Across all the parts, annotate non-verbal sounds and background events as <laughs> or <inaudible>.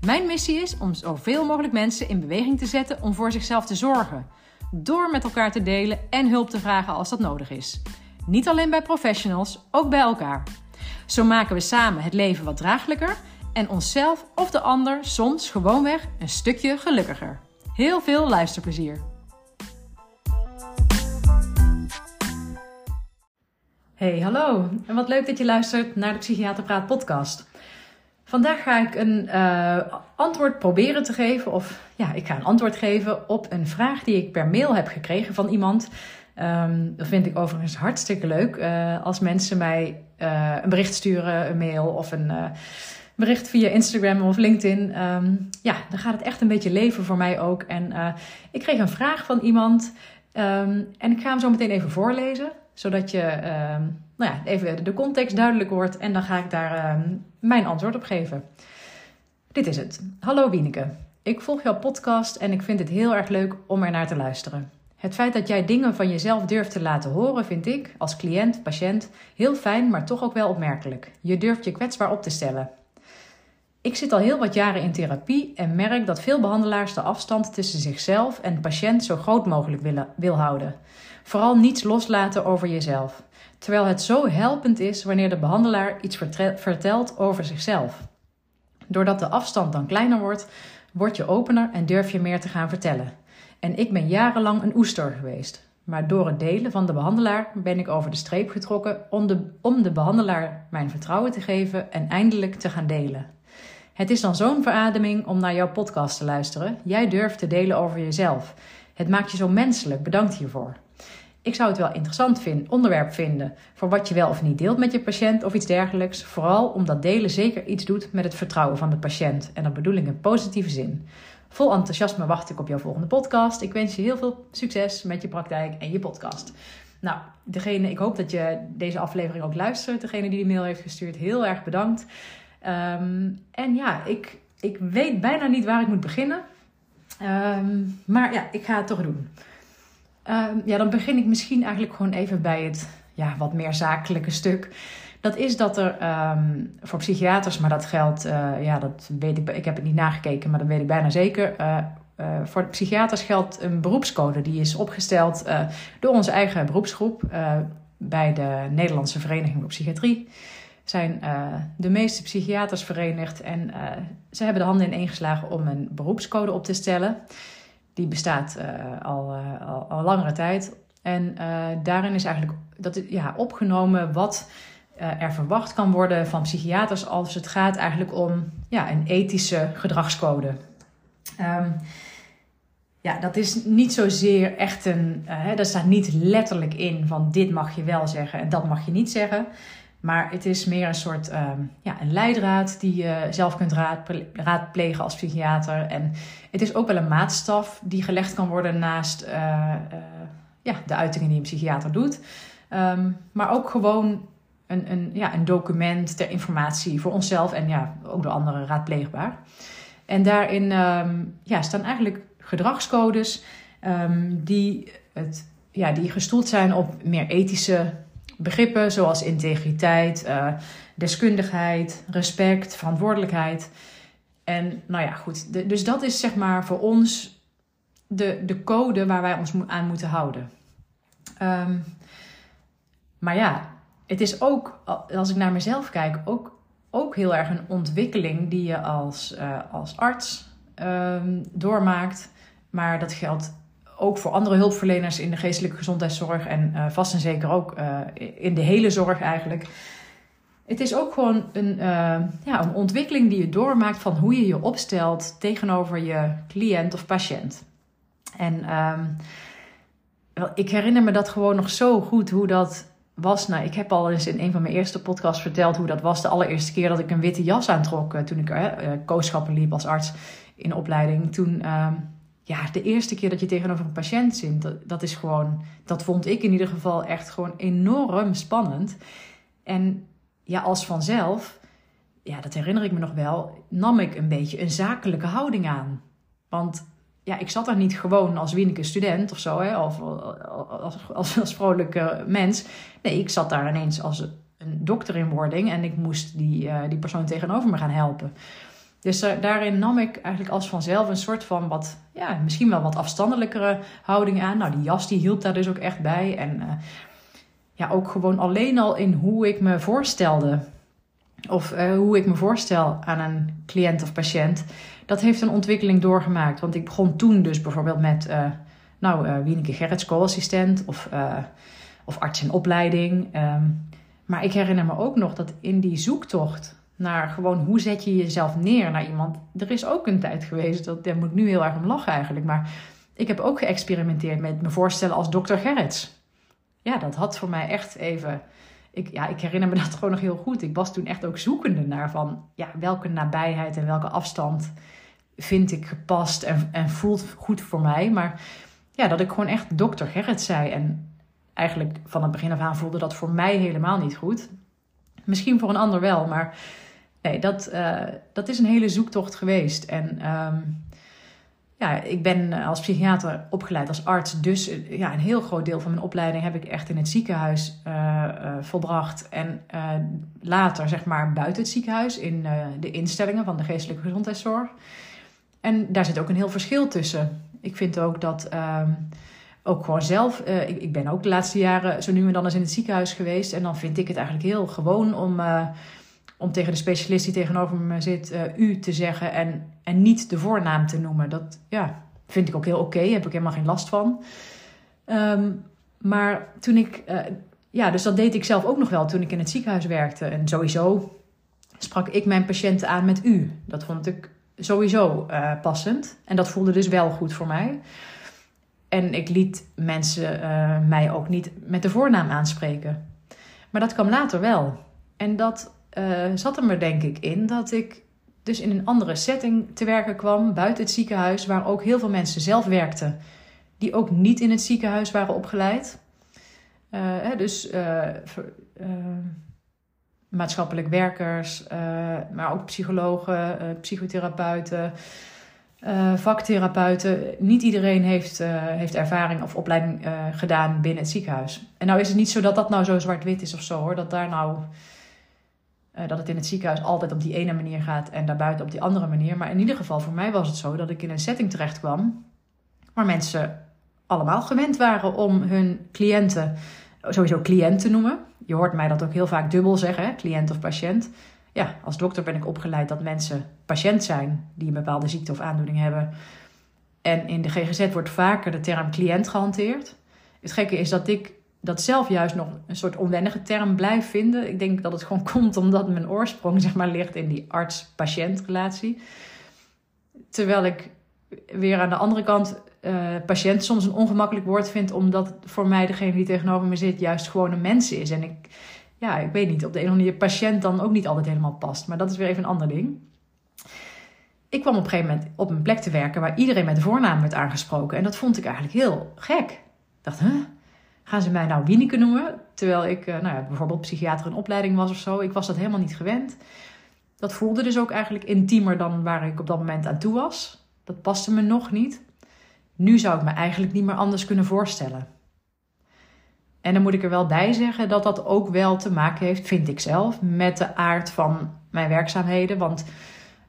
Mijn missie is om zoveel mogelijk mensen in beweging te zetten om voor zichzelf te zorgen. Door met elkaar te delen en hulp te vragen als dat nodig is. Niet alleen bij professionals, ook bij elkaar. Zo maken we samen het leven wat draaglijker en onszelf of de ander soms gewoonweg een stukje gelukkiger. Heel veel luisterplezier. Hey, hallo. En wat leuk dat je luistert naar de Psychiater Praat podcast. Vandaag ga ik een uh, antwoord proberen te geven, of ja, ik ga een antwoord geven op een vraag die ik per mail heb gekregen van iemand. Um, dat vind ik overigens hartstikke leuk uh, als mensen mij uh, een bericht sturen, een mail of een bericht via Instagram of LinkedIn. Um, ja, dan gaat het echt een beetje leven voor mij ook. En ik kreeg een vraag van iemand um, en ik ga hem zo meteen even voorlezen, zodat je nou ja, even de context duidelijk wordt en dan ga ik daar mijn antwoord op geven. Dit is het. Hallo Wieneke. Ik volg jouw podcast en ik vind het heel erg leuk om er naar te luisteren. Het feit dat jij dingen van jezelf durft te laten horen, vind ik, als cliënt, patiënt, heel fijn, maar toch ook wel opmerkelijk. Je durft je kwetsbaar op te stellen. Ik zit al heel wat jaren in therapie en merk dat veel behandelaars de afstand tussen zichzelf en de patiënt zo groot mogelijk willen, wil houden. Vooral niets loslaten over jezelf terwijl het zo helpend is wanneer de behandelaar iets vertelt over zichzelf. Doordat de afstand dan kleiner wordt, word je opener en durf je meer te gaan vertellen. En ik ben jarenlang een oester geweest. Maar door het delen van de behandelaar ben ik over de streep getrokken om de, om de behandelaar mijn vertrouwen te geven en eindelijk te gaan delen. Het is dan zo'n verademing om naar jouw podcast te luisteren. Jij durft te delen over jezelf. Het maakt je zo menselijk. Bedankt hiervoor. Ik zou het wel interessant vinden, onderwerp vinden voor wat je wel of niet deelt met je patiënt of iets dergelijks. Vooral omdat delen zeker iets doet met het vertrouwen van de patiënt. En dat bedoel ik in positieve zin. Vol enthousiasme wacht ik op jouw volgende podcast. Ik wens je heel veel succes met je praktijk en je podcast. Nou, degene, ik hoop dat je deze aflevering ook luistert. Degene die de mail heeft gestuurd, heel erg bedankt. Um, en ja, ik, ik weet bijna niet waar ik moet beginnen. Um, maar ja, ik ga het toch doen. Ehm, ja, dan begin ik misschien eigenlijk gewoon even bij het ja, wat meer zakelijke stuk. Dat is dat er um, voor psychiaters, maar dat geldt, uh, ja, dat weet ik, ik heb het niet nagekeken, maar dat weet ik bijna zeker. Uh, uh, voor psychiaters geldt een beroepscode die is opgesteld door onze eigen beroepsgroep bij de Nederlandse Vereniging voor Psychiatrie. Zijn de meeste psychiaters verenigd en ze hebben de handen ineengeslagen om een beroepscode op te stellen die bestaat uh, al, uh, al, al, langere tijd. En uh, daarin is eigenlijk dat, ja, opgenomen wat er verwacht kan worden van psychiaters als het gaat eigenlijk om ja, een ethische gedragscode. Um, ja, dat is niet zozeer echt een. Dat staat niet letterlijk in van dit mag je wel zeggen en dat mag je niet zeggen. Maar het is meer een soort um, ja, een leidraad die je zelf kunt raadplegen als psychiater. En het is ook wel een maatstaf die gelegd kan worden naast uh, uh, ja, de uitingen die een psychiater doet. Um, maar ook gewoon een, een, ja, een document ter informatie voor onszelf en ja, ook door anderen raadpleegbaar. En daarin um, ja, staan eigenlijk gedragscodes die, het, ja, die gestoeld zijn op meer ethische begrippen zoals integriteit, uh, deskundigheid, respect, verantwoordelijkheid. En nou ja, goed. Dus dat is zeg maar voor ons de, de code waar wij ons aan moeten houden. Um, maar ja, het is ook, als ik naar mezelf kijk, ook, ook heel erg een ontwikkeling die je als, uh, als arts um, doormaakt. Maar dat geldt ook voor andere hulpverleners in de geestelijke gezondheidszorg en uh, vast en zeker ook uh, in de hele zorg eigenlijk. Het is ook gewoon een, uh, ja, een ontwikkeling die je doormaakt van hoe je je opstelt tegenover je cliënt of patiënt. En um, ik herinner me dat gewoon nog zo goed hoe dat was. Nou, ik heb al eens in een van mijn eerste podcasts verteld hoe dat was de allereerste keer dat ik een witte jas aantrok toen ik uh, liep als arts in opleiding. Toen. Uh, ja, de eerste keer dat je tegenover een patiënt zit, dat, dat is gewoon, dat vond ik in ieder geval echt gewoon enorm spannend. En ja, als vanzelf, ja, dat herinner ik me nog wel, nam ik een beetje een zakelijke houding aan. Want ja, ik zat daar niet gewoon als Wieneke student of zo, hè, of als, als, als vrolijke mens. Nee, ik zat daar ineens als een dokter in wording en ik moest die, uh, die persoon tegenover me gaan helpen. Dus daarin nam ik eigenlijk als vanzelf een soort van wat, ja, misschien wel wat afstandelijkere houding aan. Nou, die jas die hielp daar dus ook echt bij. En uh, ja, ook gewoon alleen al in hoe ik me voorstelde. Of hoe ik me voorstel aan een cliënt of patiënt dat heeft een ontwikkeling doorgemaakt. Want ik begon toen dus bijvoorbeeld met, uh, nou, Wieneke Gerrits, co-assistent of, of arts in opleiding. Um, maar ik herinner me ook nog dat in die zoektocht naar gewoon hoe zet je jezelf neer naar iemand. Er is ook een tijd geweest, dat, daar moet ik nu heel erg om lachen eigenlijk. Maar ik heb ook geëxperimenteerd met me voorstellen als dokter Gerrits. Ja, dat had voor mij echt even ik, ja, ik herinner me <laughs> dat gewoon nog heel goed. Ik was toen echt ook zoekende naar van ja, welke nabijheid en welke afstand vind ik gepast en, en voelt goed voor mij. Maar ja, dat ik gewoon echt dokter Gerrit zei. En eigenlijk van het begin af aan voelde dat voor mij helemaal niet goed. Misschien voor een ander wel, maar nee, dat, uh, dat is een hele zoektocht geweest. En um, ja, ik ben als psychiater opgeleid als arts. Dus ja, een heel groot deel van mijn opleiding heb ik echt in het ziekenhuis uh, volbracht. En later, zeg maar, buiten het ziekenhuis, in de instellingen van de geestelijke gezondheidszorg. En daar zit ook een heel verschil tussen. Ik vind ook dat. Ehm, ook gewoon zelf. Ik, ik, ben ook de laatste jaren zo nu en dan eens in het ziekenhuis geweest. En dan vind ik het eigenlijk heel gewoon om om tegen de specialist die tegenover me zit uh, u te zeggen en, en niet de voornaam te noemen. Dat ja, vind ik ook heel oké, heb ik helemaal geen last van. Um, maar toen ik, uh, ja, dus dat deed ik zelf ook nog wel toen ik in het ziekenhuis werkte. En sowieso sprak ik mijn patiënten aan met u. Dat vond ik sowieso uh, passend. En dat voelde dus wel goed voor mij. En ik liet mensen mij ook niet met de voornaam aanspreken. Maar dat kwam later wel. En dat uh, zat er denk ik in dat ik dus in een andere setting te werken kwam, buiten het ziekenhuis, waar ook heel veel mensen zelf werkten, die ook niet in het ziekenhuis waren opgeleid. Hè, dus uh, maatschappelijk werkers, maar ook psychologen, psychotherapeuten, vaktherapeuten. Niet iedereen heeft, heeft ervaring of opleiding gedaan binnen het ziekenhuis. En nou is het niet zo dat dat nou zo zwart-wit is of zo hoor, dat daar nou uh, dat het in het ziekenhuis altijd op die ene manier gaat en daarbuiten op die andere manier. Maar in ieder geval, voor mij was het zo dat ik in een setting terecht kwam waar mensen allemaal gewend waren om hun cliënten, sowieso cliënt te noemen. Je hoort mij dat ook heel vaak dubbel zeggen, cliënt of patiënt. Ja, als dokter ben ik opgeleid dat mensen patiënt zijn die een bepaalde ziekte of aandoening hebben. En in de GGZ wordt vaker de term cliënt gehanteerd. Het gekke is dat ik dat zelf juist nog een soort onwennige term blijf vinden. Ik denk dat het gewoon <laughs> komt omdat mijn oorsprong zeg maar, ligt in die arts-patiënt-relatie. Terwijl ik weer aan de andere kant uh, patiënt soms een ongemakkelijk woord vind, omdat voor mij degene die tegenover me zit juist gewoon een mens is. En ik, ja, ik weet niet, op de een of andere manier patiënt dan ook niet altijd helemaal past. Maar dat is weer even een ander ding. Ik kwam op een gegeven moment op een plek te werken waar iedereen met voornaam werd aangesproken. En dat vond ik eigenlijk heel gek. Ik dacht, huh? Gaan ze mij nou Wieneke noemen? Terwijl ik uh, nou ja, bijvoorbeeld psychiater in opleiding was of zo. Ik was dat helemaal niet gewend. Dat voelde dus ook eigenlijk intiemer dan waar ik op dat moment aan toe was. Dat paste me nog niet. Nu zou ik me eigenlijk niet meer anders kunnen voorstellen. En dan moet ik er wel bij zeggen dat dat ook wel te maken heeft, vind ik zelf, met de aard van mijn werkzaamheden. Want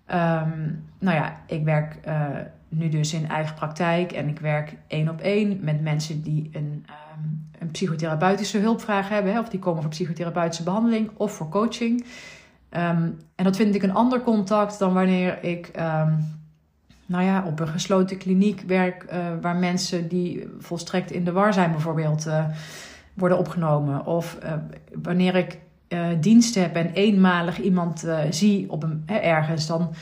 um, nou ja, ik werk uh, nu dus in eigen praktijk en ik werk één op één met mensen die een Ehm, een psychotherapeutische hulpvraag hebben, hè, of die komen voor psychotherapeutische behandeling of voor coaching. Um, en dat vind ik een ander contact dan wanneer ik um, nou ja, op een gesloten kliniek werk, uh, waar mensen die volstrekt in de war zijn, bijvoorbeeld, uh, worden opgenomen. Of uh, wanneer ik dienst heb en eenmalig iemand zie op een, ergens, dan.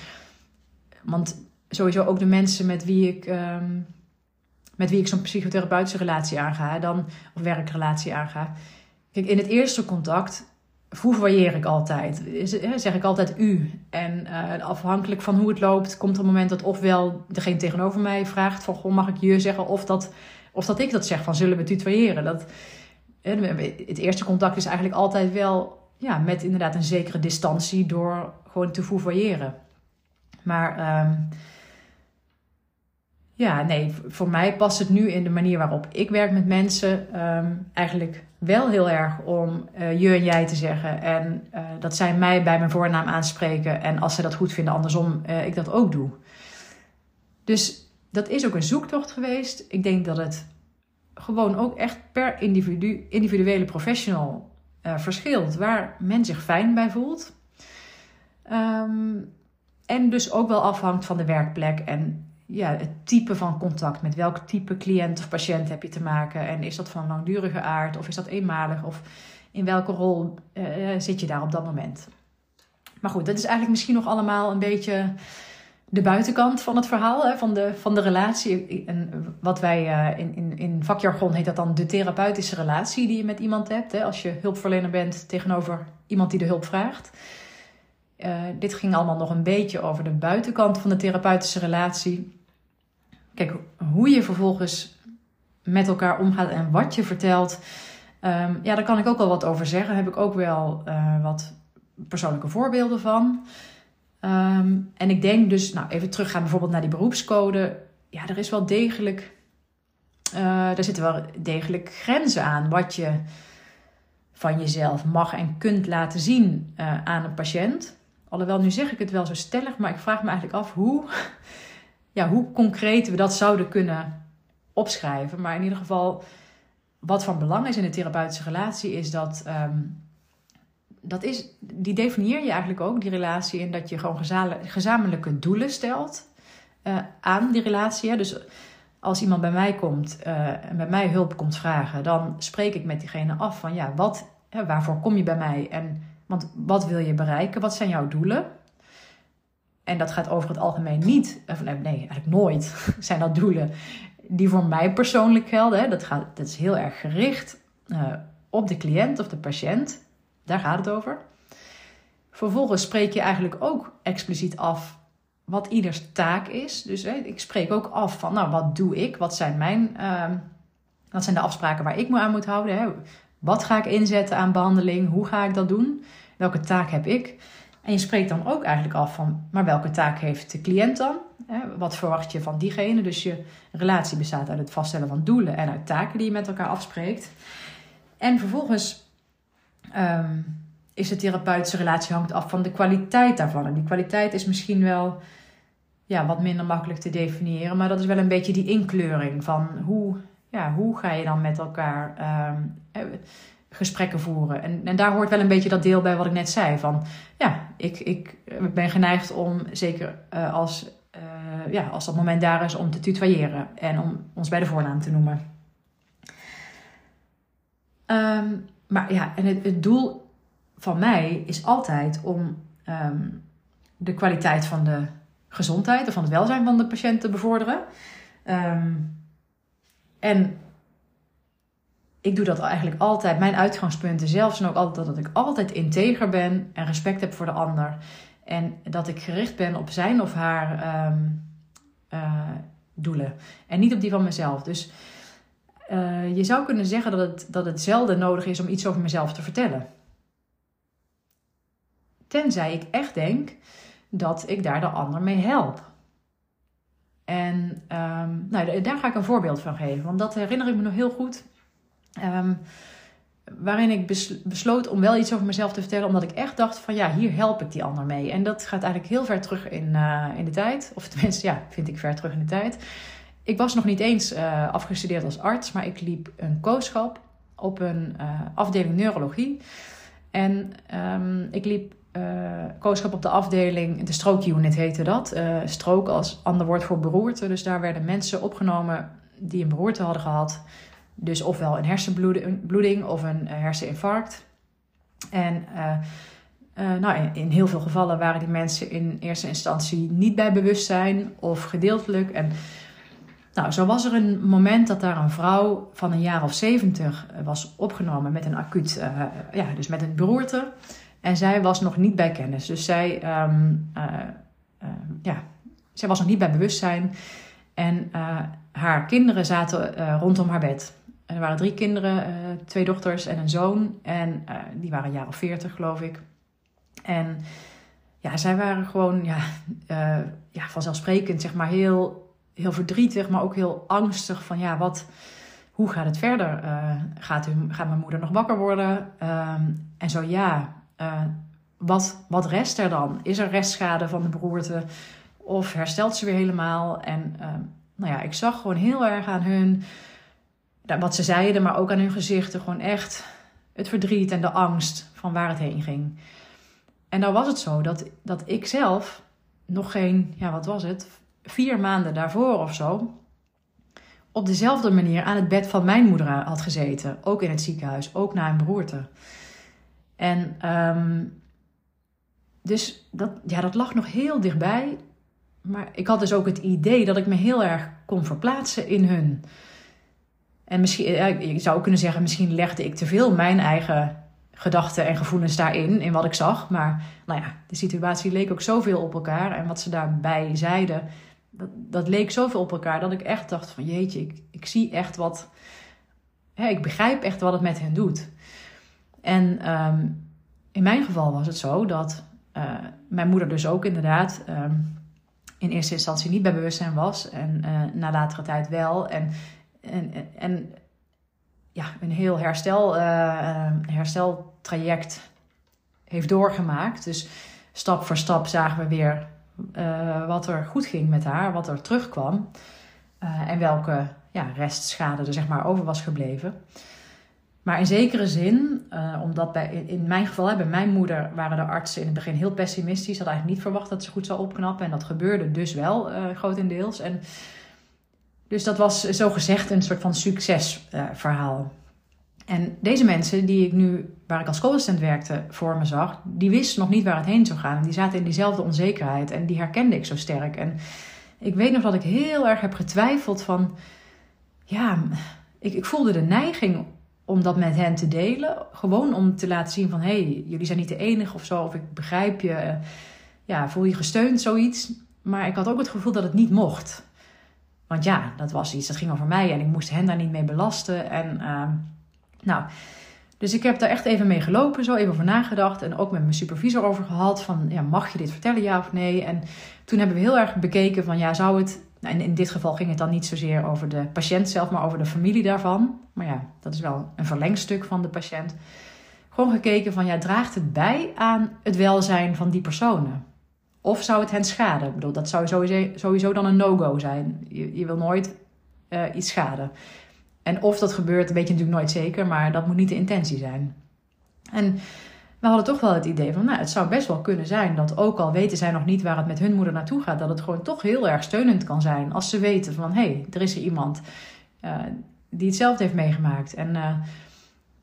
Want sowieso ook de mensen met wie ik met wie ik zo'n psychotherapeutische relatie aanga, dan, of werkrelatie aanga. Kijk, in het eerste contact varieer ik altijd. Zeg ik altijd u. En uh, afhankelijk van hoe het loopt, komt er een moment dat ofwel degene tegenover mij vraagt van goh, mag ik je zeggen? Of dat, of dat ik dat zeg van zullen we tutoyeren? Dat, het eerste contact is eigenlijk altijd wel ja, met inderdaad een zekere distantie door gewoon te foevoyeren. Maar um, ja, nee, voor mij past het nu in de manier waarop ik werk met mensen um, eigenlijk wel heel erg om uh, je en jij te zeggen. En uh, dat zij mij bij mijn voornaam aanspreken. En als ze dat goed vinden, andersom, uh, ik dat ook doe. Dus dat is ook een zoektocht geweest. Ik denk dat het gewoon ook echt per individu, individuele professional verschilt. Waar men zich fijn bij voelt. Um, en dus ook wel afhangt van de werkplek en ja, het type van contact. Met welk type cliënt of patiënt heb je te maken? En is dat van langdurige aard of is dat eenmalig? Of in welke rol uh, zit je daar op dat moment? Maar goed, dat is eigenlijk misschien nog allemaal een beetje de buitenkant van het verhaal, hè, van, de, van de relatie. En wat wij uh, in, in, in vakjargon heet dat dan de therapeutische relatie die je met iemand hebt. Hè, als je hulpverlener bent tegenover iemand die de hulp vraagt. Uh, dit ging allemaal nog een beetje over de buitenkant van de therapeutische relatie. Kijk, hoe je vervolgens met elkaar omgaat en wat je vertelt, um, ja, daar kan ik ook wel wat over zeggen. Daar heb ik ook wel uh, wat persoonlijke voorbeelden van. Um, en ik denk dus, nou even teruggaan bijvoorbeeld naar die beroepscode. Ja, er is wel degelijk, uh, daar zitten wel degelijk grenzen aan wat je van jezelf mag en kunt laten zien uh, aan een patiënt. Alhoewel, nu zeg ik het wel zo stellig, maar ik vraag me eigenlijk af hoe, ja, hoe concreet we dat zouden kunnen opschrijven. Maar in ieder geval, wat van belang is in de therapeutische relatie, is dat. Um, dat is, die definieer je eigenlijk ook, die relatie, in dat je gewoon gezamenlijke doelen stelt uh, aan die relatie. Dus als iemand bij mij komt uh, en bij mij hulp komt vragen, dan spreek ik met diegene af van ja, wat, hè, waarvoor kom je bij mij en want wat wil je bereiken? Wat zijn jouw doelen? En dat gaat over het algemeen niet, of nee, eigenlijk nooit, <laughs> zijn dat doelen die voor mij persoonlijk gelden. Dat, gaat, dat is heel erg gericht uh, op de cliënt of de patiënt. Daar gaat het over. Vervolgens spreek je eigenlijk ook expliciet af wat ieders taak is. Dus hè, ik spreek ook af van, nou, wat doe ik? Wat zijn mijn, uh, wat zijn de afspraken waar ik me aan moet houden? Hè? Wat ga ik inzetten aan behandeling? Hoe ga ik dat doen? Welke taak heb ik? En je spreekt dan ook eigenlijk af van, maar welke taak heeft de cliënt dan? Wat verwacht je van diegene? Dus je relatie bestaat uit het vaststellen van doelen en uit taken die je met elkaar afspreekt. En vervolgens um, is de therapeutische relatie hangt af van de kwaliteit daarvan. En die kwaliteit is misschien wel ja, wat minder makkelijk te definiëren, maar dat is wel een beetje die inkleuring van hoe, ja, hoe ga je dan met elkaar. Um, gesprekken voeren. En, en daar hoort wel een beetje dat deel bij wat ik net zei. Van ja, ik, ik ben geneigd om, zeker uh, als, uh, ja, als dat moment daar is, om te tutoyeren en om ons bij de voornaam te noemen. Um, maar ja, en het, het, doel van mij is altijd om um, de kwaliteit van de gezondheid of van het welzijn van de patiënt te bevorderen. Um, en ik doe dat eigenlijk altijd. Mijn uitgangspunten zelf zijn ook altijd dat ik altijd integer ben en respect heb voor de ander. En dat ik gericht ben op zijn of haar um, uh, doelen. En niet op die van mezelf. Dus uh, je zou kunnen zeggen dat het, dat het zelden nodig is om iets over mezelf te vertellen. Tenzij ik echt denk dat ik daar de ander mee help. En um, nou, daar ga ik een voorbeeld van geven. Want dat herinner ik me nog heel goed. Um, waarin ik besloot om wel iets over mezelf te vertellen, omdat ik echt dacht van ja, hier help ik die ander mee. En dat gaat eigenlijk heel ver terug in, uh, in de tijd. Of tenminste, ja, vind ik ver terug in de tijd. Ik was nog niet eens uh, afgestudeerd als arts, maar ik liep een kooschap op een uh, afdeling neurologie. En um, ik liep kooschap op de afdeling, de stroke unit heette dat. stroke als ander woord voor beroerte. Dus daar werden mensen opgenomen die een beroerte hadden gehad dus ofwel een hersenbloeding of een eh, herseninfarct. En uh, uh, nou, in, in, heel veel gevallen waren die mensen in eerste instantie niet bij bewustzijn of gedeeltelijk. En Nou, zo was er een moment dat daar een vrouw van een jaar of zeventig was opgenomen met een acuut, ja, dus met een beroerte. En zij was nog niet bij kennis. Dus zij, uh, ja, zij was nog niet bij bewustzijn. En haar kinderen zaten rondom haar bed. Er waren drie kinderen, twee dochters en een zoon. En die waren een jaar of veertig, geloof ik. En ja, zij waren gewoon ja, ja, vanzelfsprekend, zeg maar, heel heel verdrietig, maar ook heel angstig van ja, wat, hoe gaat het verder? Gaat, u, gaat mijn moeder nog wakker worden? Uh, en zo ja, wat, wat rest er dan? Is er restschade van de beroerte? Of herstelt ze weer helemaal? En ehm, nou ja, ik zag gewoon heel erg aan hun, wat ze zeiden, maar ook aan hun gezichten, gewoon echt het verdriet en de angst van waar het heen ging. En nou was het zo dat, dat ik zelf nog geen, ja, wat was het? vier maanden daarvoor of zo op dezelfde manier aan het bed van mijn moeder had gezeten. Ook in het ziekenhuis, ook na een beroerte. En ehm, dus dat, ja, dat lag nog heel dichtbij. Maar ik had dus ook het idee dat ik me heel erg kon verplaatsen in hun. En misschien, ja, je zou kunnen zeggen, misschien legde ik te veel mijn eigen gedachten en gevoelens daarin, in wat ik zag. Maar nou ja, de situatie leek ook zoveel op elkaar. En wat ze daarbij zeiden, dat, dat leek zoveel op elkaar dat ik echt dacht van jeetje, ik, ik zie echt wat, hè, ik begrijp echt wat het met hen doet. En ehm, in mijn geval was het zo dat uh, mijn moeder dus ook inderdaad um, in eerste instantie niet bij bewustzijn was en uh, na latere tijd wel. En, en, en ja, een heel herstel, uh, hersteltraject heeft doorgemaakt. Dus stap voor stap zagen we weer uh, wat er goed ging met haar, wat er terugkwam. Uh, en welke ja, restschade er zeg maar over was gebleven. Maar in zekere zin, omdat bij, in mijn geval, bij mijn moeder, waren de artsen in het begin heel pessimistisch. Had eigenlijk niet verwacht dat ze goed zou opknappen. En dat gebeurde dus wel grotendeels. En dus dat was zo gezegd een soort van succesverhaal. En deze mensen die ik nu, waar ik als co-assistent werkte, voor me zag, die wisten nog niet waar het heen zou gaan. Die zaten in diezelfde onzekerheid en die herkende ik zo sterk. En ik weet nog dat ik heel erg heb getwijfeld van, ja, ik, ik voelde de neiging om dat met hen te delen. Gewoon om te laten zien van, hé, hey, jullie zijn niet de enige of zo. Of ik begrijp je, ja, voel je gesteund, zoiets. Maar ik had ook het gevoel dat het niet mocht. Want ja, dat was iets, dat ging over mij en ik moest hen daar niet mee belasten. En... Uh, nou, dus ik heb daar echt even mee gelopen, zo even over nagedacht. En ook met mijn supervisor over gehad. Van, ja, mag je dit vertellen, ja of nee? En toen hebben we heel erg bekeken van, ja, zou het... Nou, in dit geval ging het dan niet zozeer over de patiënt zelf, maar over de familie daarvan. Maar ja, dat is wel een verlengstuk van de patiënt. Gewoon gekeken van, ja, draagt het bij aan het welzijn van die personen? Of zou het hen schaden? Ik bedoel, dat zou sowieso, sowieso dan een no-go zijn. Je, je wil nooit uh, iets schaden. En of dat gebeurt, weet je natuurlijk nooit zeker, maar dat moet niet de intentie zijn. En we hadden toch wel het idee van, nou, het zou best wel kunnen zijn dat ook al weten zij nog niet waar het met hun moeder naartoe gaat, dat het gewoon toch heel erg steunend kan zijn als ze weten van, hé, hey, er is er iemand uh, die hetzelfde heeft meegemaakt. En uh,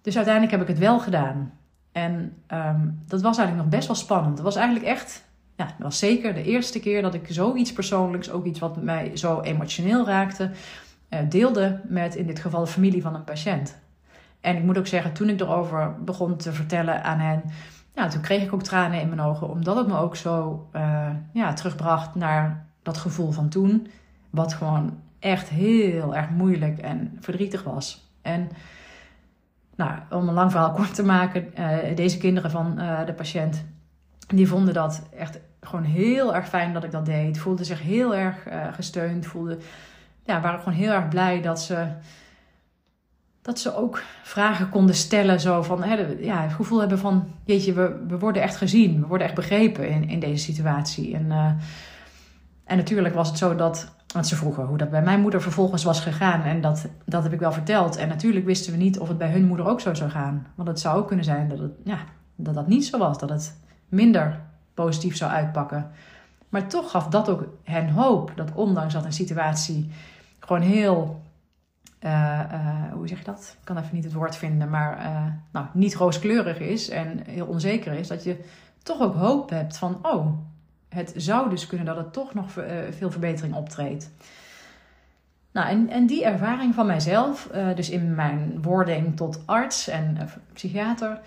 dus uiteindelijk heb ik het wel gedaan. En um, dat was eigenlijk nog best wel spannend. Het was eigenlijk echt, ja, dat was zeker de eerste keer dat ik zoiets persoonlijks, ook iets wat mij zo emotioneel raakte, uh, deelde met in dit geval de familie van een patiënt. En ik moet ook zeggen, toen ik erover begon te vertellen aan hen, ja, toen kreeg ik ook tranen in mijn ogen, omdat het me ook zo uh, ja, terugbracht naar dat gevoel van toen, wat gewoon echt heel erg moeilijk en verdrietig was. En nou, om een lang verhaal kort te maken, uh, deze kinderen van de patiënt, die vonden dat echt gewoon heel erg fijn dat ik dat deed. Voelden zich heel erg gesteund, voelden ja, waren gewoon heel erg blij dat ze, dat ze ook vragen konden stellen. Zo van, hè, ja, het gevoel hebben van, jeetje, we, we worden echt gezien. We worden echt begrepen in, in deze situatie. En, uh, en natuurlijk was het zo dat, want ze vroegen hoe dat bij mijn moeder vervolgens was gegaan. En dat, dat heb ik wel verteld. En natuurlijk wisten we niet of het bij hun moeder ook zo zou gaan. Want het zou ook kunnen zijn dat het, ja, dat, dat niet zo was. Dat het minder positief zou uitpakken. Maar toch gaf dat ook hen hoop. Dat ondanks dat een situatie gewoon heel, uh, uh, hoe zeg je dat? Ik kan even niet het woord vinden, maar uh, nou, niet rooskleurig is en heel onzeker is, dat je toch ook hoop hebt van, oh, het zou dus kunnen dat het toch nog veel verbetering optreedt. Nou, en, en die ervaring van mijzelf, dus in mijn wording tot arts en psychiater,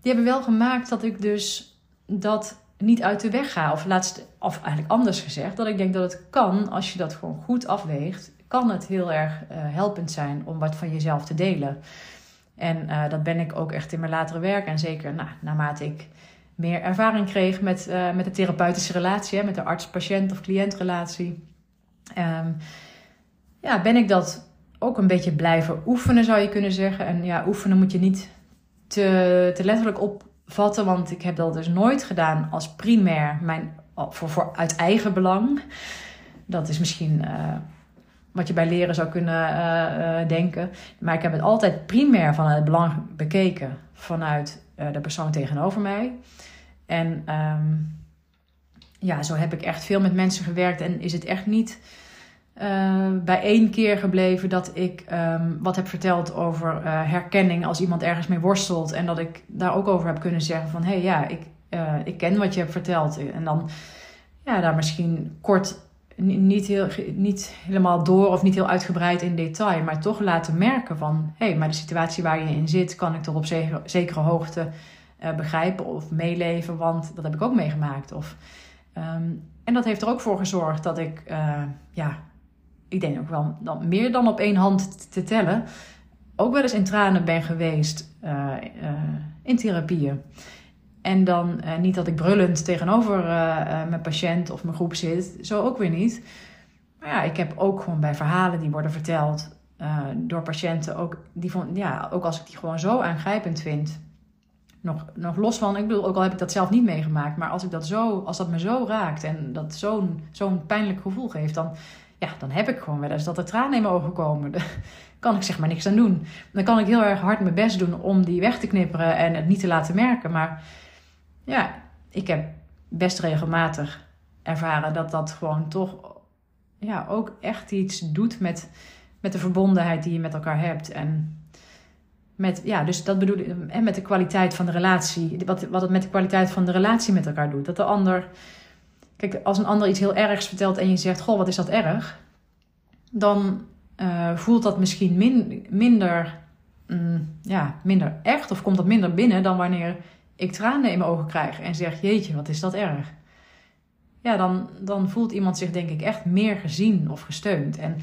die hebben wel gemaakt dat ik dus dat niet uit de weg ga. Of, laatst, of eigenlijk anders gezegd, dat ik denk dat het kan, als je dat gewoon goed afweegt, kan het heel erg uh, helpend zijn om wat van jezelf te delen. En uh, dat ben ik ook echt in mijn latere werk. En zeker nou, naarmate ik meer ervaring kreeg met, uh, met de therapeutische relatie, hè, met de arts-patiënt of cliëntrelatie. Um, ja, ben ik dat ook een beetje blijven oefenen, zou je kunnen zeggen. En ja, oefenen moet je niet te, te letterlijk opvatten, want ik heb dat dus nooit gedaan als primair mijn, voor, voor uit eigen belang. Dat is misschien uh, wat je bij leren zou kunnen uh, uh, denken. Maar ik heb het altijd primair van het belang bekeken vanuit de persoon tegenover mij. En um, ja, zo heb ik echt veel met mensen gewerkt en is het echt niet uh, bij één keer gebleven dat ik um, wat heb verteld over uh, herkenning als iemand ergens mee worstelt. En dat ik daar ook over heb kunnen zeggen van hé hey, ja, ik, uh, ik ken wat je hebt verteld. En dan ja, daar misschien kort niet, heel, niet helemaal door of niet heel uitgebreid in detail, maar toch laten merken van hé, hey, maar de situatie waar je in zit, kan ik toch op zekere, hoogte begrijpen of meeleven, want dat heb ik ook meegemaakt. Of, um, en dat heeft er ook voor gezorgd dat ik ja, ik denk ook wel dan meer dan op één hand te tellen, ook wel eens in tranen ben geweest uh, uh, in therapieën. En dan uh, niet dat ik brullend tegenover mijn patiënt of mijn groep zit, zo ook weer niet. Maar ja, ik heb ook gewoon bij verhalen die worden verteld door patiënten, ook, die ja, ook als ik die gewoon zo aangrijpend vind. Nog, nog los van, ik bedoel, ook al heb ik dat zelf niet meegemaakt, maar als, ik dat, zo, als dat me zo raakt en dat zo'n zo'n pijnlijk gevoel geeft, dan ja, dan heb ik gewoon wel eens dat er tranen in mijn ogen komen. <laughs> Daar kan ik zeg maar niks aan doen. Dan kan ik heel erg hard mijn best doen om die weg te knipperen en het niet te laten merken. Maar ja, ik heb best regelmatig ervaren dat dat gewoon toch ja, ook echt iets doet met, met de verbondenheid die je met elkaar hebt. En met, ja, dus dat bedoel ik, en met de kwaliteit van de relatie. Wat, wat het met de kwaliteit van de relatie met elkaar doet. Dat de ander Kijk, als een ander iets heel ergs vertelt en je zegt: Goh, wat is dat erg? Dan uh, voelt dat misschien min, minder, mm, ja, minder echt of komt dat minder binnen dan wanneer ik tranen in mijn ogen krijg en zeg: Jeetje, wat is dat erg? Ja, dan, dan voelt iemand zich denk ik echt meer gezien of gesteund. En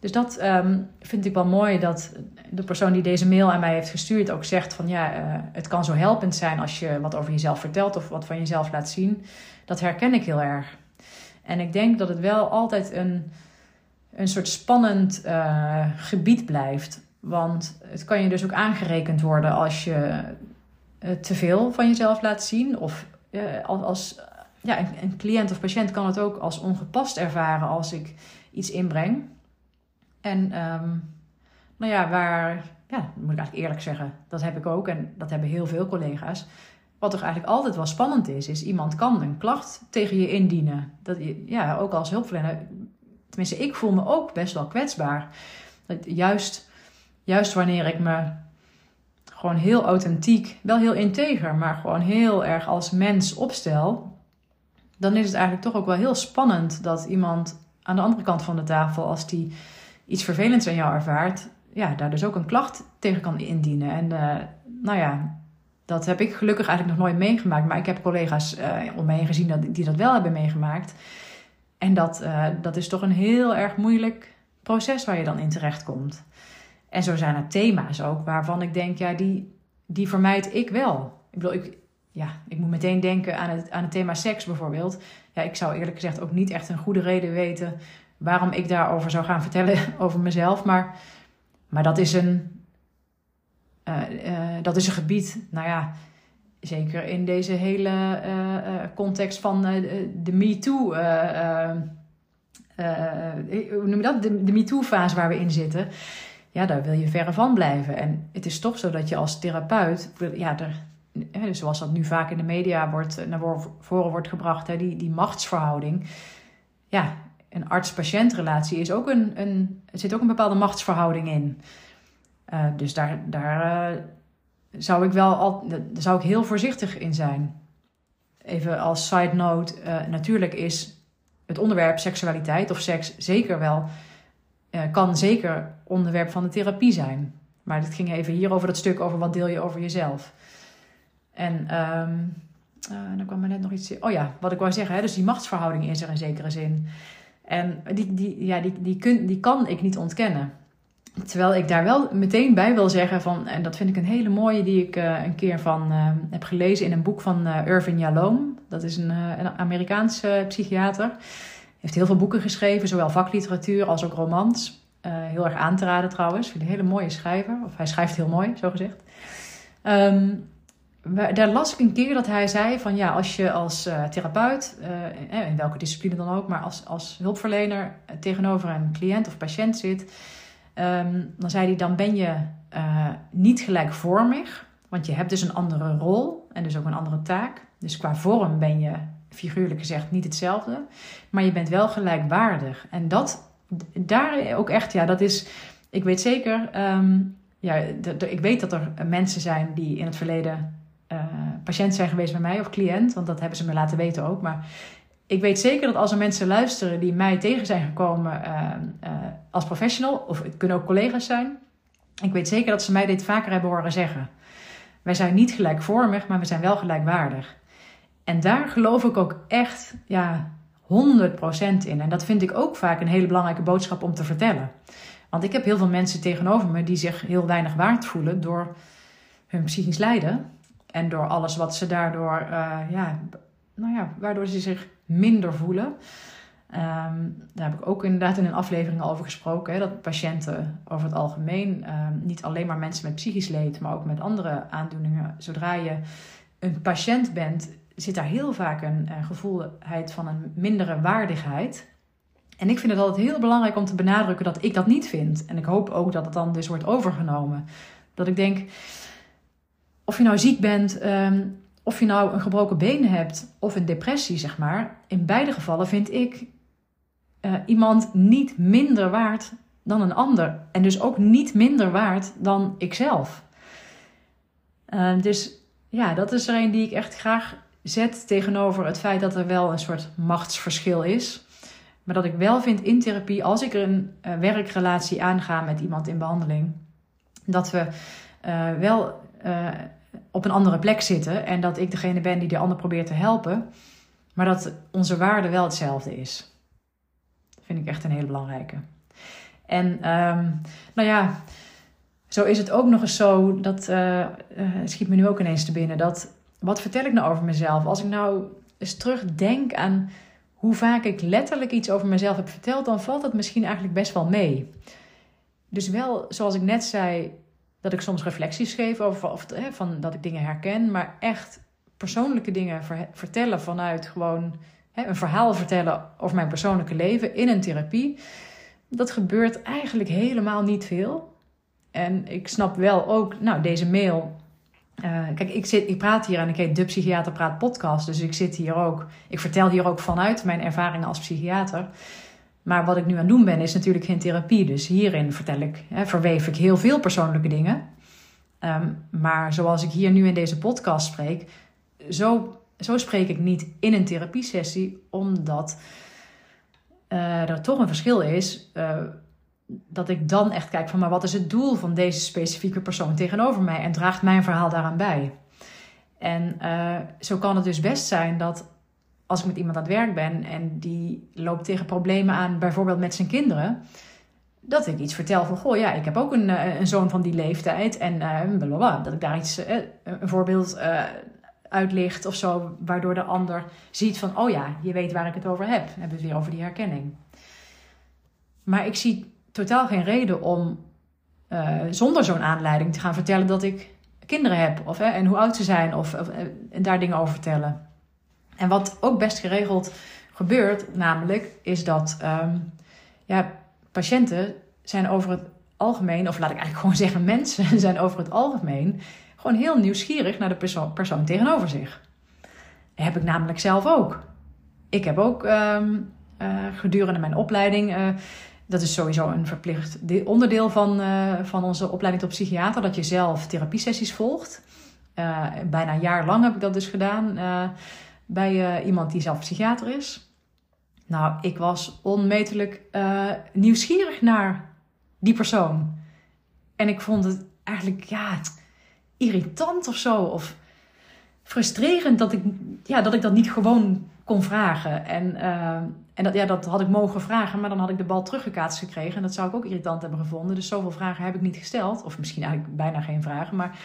dus dat um, vind ik wel mooi dat de persoon die deze mail aan mij heeft gestuurd ook zegt van ja, uh, het kan zo helpend zijn als je wat over jezelf vertelt of wat van jezelf laat zien. Dat herken ik heel erg. En ik denk dat het wel altijd een, een soort spannend uh, gebied blijft. Want het kan je dus ook aangerekend worden als je uh, te veel van jezelf laat zien. Of als, als ja, een, een cliënt of patiënt kan het ook als ongepast ervaren als ik iets inbreng. En um, nou ja, waar, ja, moet ik eigenlijk eerlijk zeggen, dat heb ik ook en dat hebben heel veel collega's. Wat toch eigenlijk altijd wel spannend is, is iemand kan een klacht tegen je indienen. Dat, ja, ook als hulpverlener. Tenminste, ik voel me ook best wel kwetsbaar. Dat juist, juist wanneer ik me gewoon heel authentiek, wel heel integer, maar gewoon heel erg als mens opstel, dan is het eigenlijk toch ook wel heel spannend dat iemand aan de andere kant van de tafel, als die iets vervelends aan jou ervaart, ja, daar dus ook een klacht tegen kan indienen. En uh, nou ja, dat heb ik gelukkig eigenlijk nog nooit meegemaakt. Maar ik heb collega's uh, om me heen gezien dat, die dat wel hebben meegemaakt. En dat, uh, dat is toch een heel erg moeilijk proces waar je dan in terecht komt. En zo zijn er thema's ook waarvan ik denk, ja, die, die vermijd ik wel. Ik bedoel, ik, ja, ik moet meteen denken aan het, aan het thema seks bijvoorbeeld. Ja, ik zou eerlijk gezegd ook niet echt een goede reden weten waarom ik daarover zou gaan vertellen <laughs> over mezelf. Maar, maar dat, is een, dat is een gebied, nou ja, zeker in deze hele uh, context van de MeToo. hoe noem je dat? De, MeToo-fase waar we in zitten. Ja, daar wil je verre van blijven. En het is toch zo dat je als therapeut, ja, er, zoals dat nu vaak in de media wordt, naar voren wordt gebracht, hè, die, die machtsverhouding. Ja, een arts-patiëntrelatie is ook een, een, zit ook een bepaalde machtsverhouding in. Uh, dus daar, daar uh, zou ik wel al, daar zou ik heel voorzichtig in zijn. Even als side note, uh, natuurlijk is het onderwerp seksualiteit of seks zeker wel kan zeker onderwerp van de therapie zijn. Maar dit ging even hier over dat stuk over wat deel je over jezelf. En um, dan kwam er net nog iets. Oh ja, wat ik wou zeggen, hè, dus die machtsverhouding is er in zekere zin. En die, die, ja, die, die, kun, die kan ik niet ontkennen. Terwijl ik daar wel meteen bij wil zeggen van, en dat vind ik een hele mooie die ik uh, een keer van uh, heb gelezen in een boek van uh, Irvin Yalom. Dat is een, een Amerikaanse psychiater. Heeft heel veel boeken geschreven, zowel vakliteratuur als ook romans. heel erg aan te raden trouwens. Vind een hele mooie schrijver. Of hij schrijft heel mooi, zo gezegd. Um, daar las ik een keer dat hij zei van ja, als je als therapeut, in welke discipline dan ook, maar als, als hulpverlener tegenover een cliënt of patiënt zit, um, dan zei hij dan ben je uh, niet gelijkvormig, want je hebt dus een andere rol en dus ook een andere taak. Dus qua vorm ben je figuurlijk gezegd niet hetzelfde, maar je bent wel gelijkwaardig. En dat, daar ook echt, ja, dat is, ik weet zeker, um, ja, ik weet dat er mensen zijn die in het verleden uh, patiënt zijn geweest bij mij of cliënt, want dat hebben ze me laten weten ook. Maar ik weet zeker dat als er mensen luisteren die mij tegen zijn gekomen uh, uh, als professional, of het kunnen ook collega's zijn, ik weet zeker dat ze mij dit vaker hebben horen zeggen. Wij zijn niet gelijkvormig, maar we zijn wel gelijkwaardig. En daar geloof ik ook echt ja, 100% in. En dat vind ik ook vaak een hele belangrijke boodschap om te vertellen. Want ik heb heel veel mensen tegenover me die zich heel weinig waard voelen door hun psychisch lijden. En door alles wat ze daardoor, uh, ja, nou ja, waardoor ze zich minder voelen. Um, daar heb ik ook inderdaad in een aflevering over gesproken. Hè, dat patiënten over het algemeen, um, niet alleen maar mensen met psychisch leed, maar ook met andere aandoeningen. Zodra je een patiënt bent, zit daar heel vaak een, een gevoelheid van een mindere waardigheid. En ik vind het altijd heel belangrijk om te benadrukken dat ik dat niet vind. En ik hoop ook dat het dan dus wordt overgenomen. Dat ik denk, of je nou ziek bent, um, of je nou een gebroken been hebt of een depressie, zeg maar. In beide gevallen vind ik uh, iemand niet minder waard dan een ander. En dus ook niet minder waard dan ikzelf. Uh, dus ja, dat is er een die ik echt graag zet tegenover het feit dat er wel een soort machtsverschil is. Maar dat ik wel vind in therapie, als ik er een uh, werkrelatie aanga met iemand in behandeling, dat we wel op een andere plek zitten en dat ik degene ben die de ander probeert te helpen, maar dat onze waarde wel hetzelfde is. Dat vind ik echt een hele belangrijke. En um, nou ja, zo is het ook nog eens zo, dat uh, uh, schiet me nu ook ineens te binnen, dat wat vertel ik nou over mezelf? Als ik nou eens terugdenk aan hoe vaak ik letterlijk iets over mezelf heb verteld, dan valt dat misschien eigenlijk best wel mee. Dus wel, zoals ik net zei, dat ik soms reflecties geef over of, hè, van dat ik dingen herken, maar echt persoonlijke dingen vertellen vanuit gewoon hè, een verhaal vertellen over mijn persoonlijke leven in een therapie. Dat gebeurt eigenlijk helemaal niet veel. En ik snap wel ook, nou, deze mail. Uh, kijk, ik, zit, ik praat hier en ik heet De Psychiater Praat Podcast. Dus ik zit hier ook, ik vertel hier ook vanuit mijn ervaringen als psychiater. Maar wat ik nu aan het doen ben, is natuurlijk geen therapie. Dus hierin vertel ik, hè, verweef ik heel veel persoonlijke dingen. Um, maar zoals ik hier nu in deze podcast spreek, zo, zo spreek ik niet in een therapiesessie, omdat uh, er toch een verschil is. Uh, dat ik dan echt kijk van, maar wat is het doel van deze specifieke persoon tegenover mij en draagt mijn verhaal daaraan bij? En uh, zo kan het dus best zijn dat als ik met iemand aan het werk ben en die loopt tegen problemen aan, bijvoorbeeld met zijn kinderen, dat ik iets vertel van, goh, ja, ik heb ook een, eh, een zoon van die leeftijd en uh, blablabla, dat ik daar iets, uh, een voorbeeld uh, uitlicht of zo, waardoor de ander ziet van, oh ja, je weet waar ik het over heb. Dan hebben we het weer over die herkenning. Maar ik zie totaal geen reden om zonder zo'n aanleiding te gaan vertellen dat ik kinderen heb of, en hoe oud ze zijn of en daar dingen over vertellen. En wat ook best geregeld gebeurt, namelijk, is dat um, ja, patiënten zijn over het algemeen, of laat ik eigenlijk <laughs> gewoon zeggen, mensen <laughs> zijn over het algemeen gewoon heel nieuwsgierig naar de persoon, tegenover zich. Dat heb ik namelijk zelf ook. Ik heb ook um, uh, gedurende mijn opleiding, uh, dat is sowieso een verplicht onderdeel van, uh, van onze opleiding tot psychiater, dat je zelf therapiesessies volgt. bijna een jaar lang heb ik dat dus gedaan bij uh, iemand die zelf psychiater is. Nou, ik was onmetelijk uh, nieuwsgierig naar die persoon. En ik vond het eigenlijk, ja, irritant of zo. Of frustrerend dat ik, ja, dat ik dat niet gewoon kon vragen. En, uh, en dat, ja, dat had ik mogen vragen, maar dan had ik de bal teruggekaatst gekregen. En dat zou ik ook irritant hebben gevonden. Dus zoveel vragen heb ik niet gesteld. Of misschien eigenlijk bijna geen vragen. Maar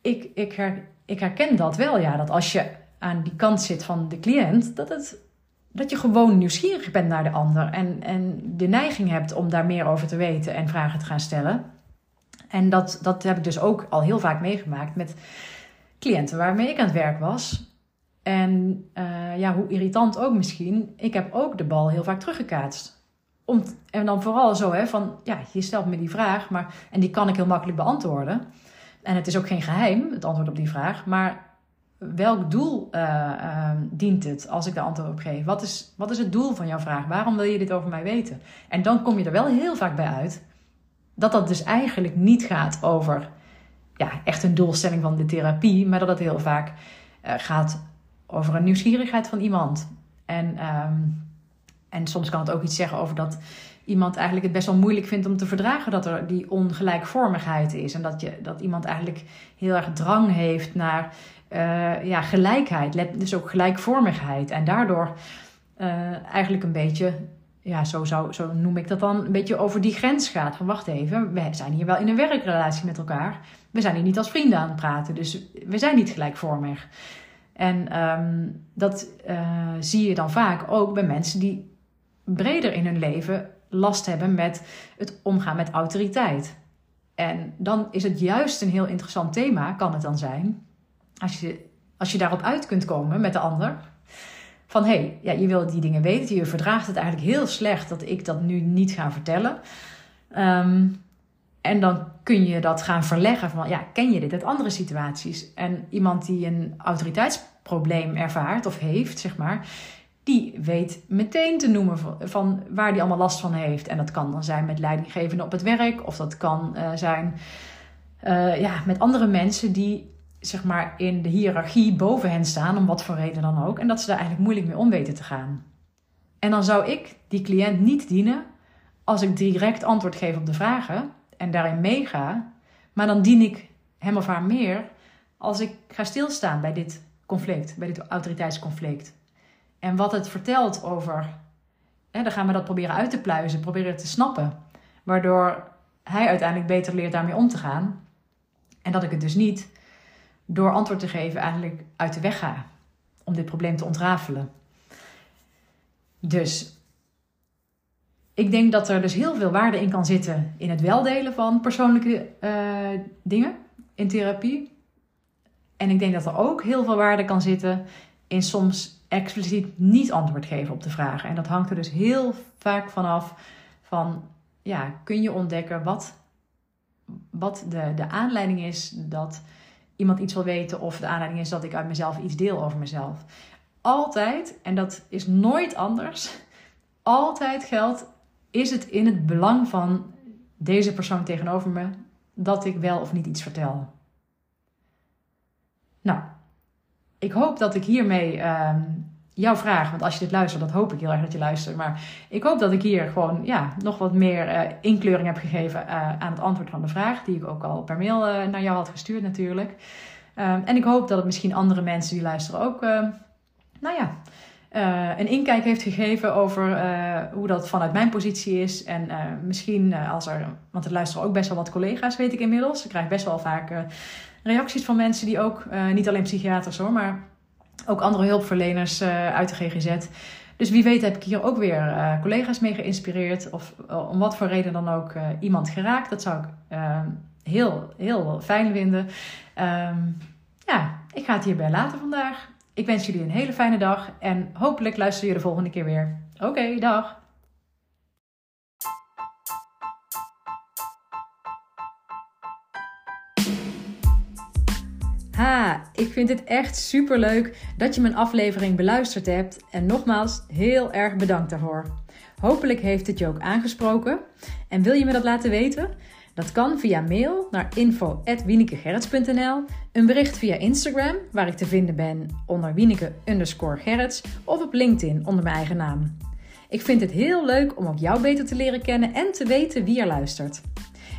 ik, ik, her, ik herken dat wel, ja. Dat als je aan die kant zit van de cliënt, dat, het, dat je gewoon nieuwsgierig bent naar de ander. En, en de neiging hebt om daar meer over te weten en vragen te gaan stellen. En dat, dat heb ik dus ook al heel vaak meegemaakt met cliënten waarmee ik aan het werk was. En uh, ja, hoe irritant ook misschien, ik heb ook de bal heel vaak teruggekaatst. Om, en dan vooral zo hè, van, ja, je stelt me die vraag, maar, en die kan ik heel makkelijk beantwoorden. En het is ook geen geheim, het antwoord op die vraag. Maar welk doel uh, uh, dient het als ik de antwoord op geef? Wat is, wat is het doel van jouw vraag? Waarom wil je dit over mij weten? En dan kom je er wel heel vaak bij uit dat dat dus eigenlijk niet gaat over ja, echt een doelstelling van de therapie, maar dat het heel vaak uh, gaat over een nieuwsgierigheid van iemand. En, um, en soms kan het ook iets zeggen over dat iemand eigenlijk het best wel moeilijk vindt om te verdragen dat er die ongelijkvormigheid is. En dat, je, dat iemand eigenlijk heel erg drang heeft naar uh, ja, gelijkheid, dus ook gelijkvormigheid. En daardoor uh, eigenlijk een beetje, ja, zo, zou, zo noem ik dat dan, een beetje over die grens gaat. Wacht even, we zijn hier wel in een werkrelatie met elkaar. We zijn hier niet als vrienden aan het praten, dus we zijn niet gelijkvormig. En um, dat uh, zie je dan vaak ook bij mensen die breder in hun leven last hebben met het omgaan met autoriteit. En dan is het juist een heel interessant thema, kan het dan zijn, als je, als je daarop uit kunt komen met de ander. Van hé, hey, ja, je wil die dingen weten, je verdraagt het eigenlijk heel slecht dat ik dat nu niet ga vertellen. Um, en dan kun je dat gaan verleggen van, ja, ken je dit uit andere situaties? En iemand die een autoriteitsprobleem ervaart of heeft, zeg maar, die weet meteen te noemen van, waar die allemaal last van heeft. En dat kan dan zijn met leidinggevenden op het werk, of dat kan uh, zijn uh, ja, met andere mensen die zeg maar in de hiërarchie boven hen staan, om wat voor reden dan ook, en dat ze daar eigenlijk moeilijk mee om weten te gaan. En dan zou ik die cliënt niet dienen als ik direct antwoord geef op de vragen en daarin meega, maar dan dien ik hem of haar meer als ik ga stilstaan bij dit conflict, bij dit autoriteitsconflict. En wat het vertelt over, dan gaan we dat proberen uit te pluizen, proberen te snappen, waardoor hij uiteindelijk beter leert daarmee om te gaan. En dat ik het dus niet door antwoord te geven eigenlijk uit de weg ga om dit probleem te ontrafelen. Dus ik denk dat er dus heel veel waarde in kan zitten in het weldelen van persoonlijke uh, dingen in therapie. En ik denk dat er ook heel veel waarde kan zitten in soms expliciet niet antwoord geven op de vragen. En dat hangt er dus heel vaak vanaf van, ja, kun je ontdekken wat, wat de, de aanleiding is dat iemand iets wil weten of de aanleiding is dat ik uit mezelf iets deel over mezelf. Altijd, en dat is nooit anders, altijd geldt is het in het belang van deze persoon tegenover me dat ik wel of niet iets vertel? Nou, ik hoop dat ik hiermee uh, jouw vraag, want als je dit luistert, dat hoop ik heel erg dat je luistert, maar ik hoop dat ik hier gewoon ja, nog wat meer uh, inkleuring heb gegeven uh, aan het antwoord van de vraag, die ik ook al per mail uh, naar jou had gestuurd natuurlijk. Ehm, en ik hoop dat het misschien andere mensen die luisteren ook, ehm, nou ja, een inkijk heeft gegeven over hoe dat vanuit mijn positie is. En misschien als er, want er luisteren ook best wel wat collega's, weet ik inmiddels. Ik krijg best wel vaak reacties van mensen die ook, niet alleen psychiaters hoor, maar ook andere hulpverleners uit de GGZ. Dus wie weet heb ik hier ook weer collega's mee geïnspireerd. Of om wat voor reden dan ook iemand geraakt. Dat zou ik heel, heel fijn vinden. Um, ja, ik ga het hierbij laten vandaag. Ik wens jullie een hele fijne dag en hopelijk luister je de volgende keer weer. Oké, dag. Ha, ik vind het echt super leuk dat je mijn aflevering beluisterd hebt en nogmaals heel erg bedankt daarvoor. Hopelijk heeft het je ook aangesproken en wil je me dat laten weten? Dat kan via mail naar info.wienekegerrits.nl, een bericht via Instagram, waar ik te vinden ben onder Wieneke underscore of op LinkedIn onder mijn eigen naam. Ik vind het heel leuk om ook jou beter te leren kennen en te weten wie er luistert.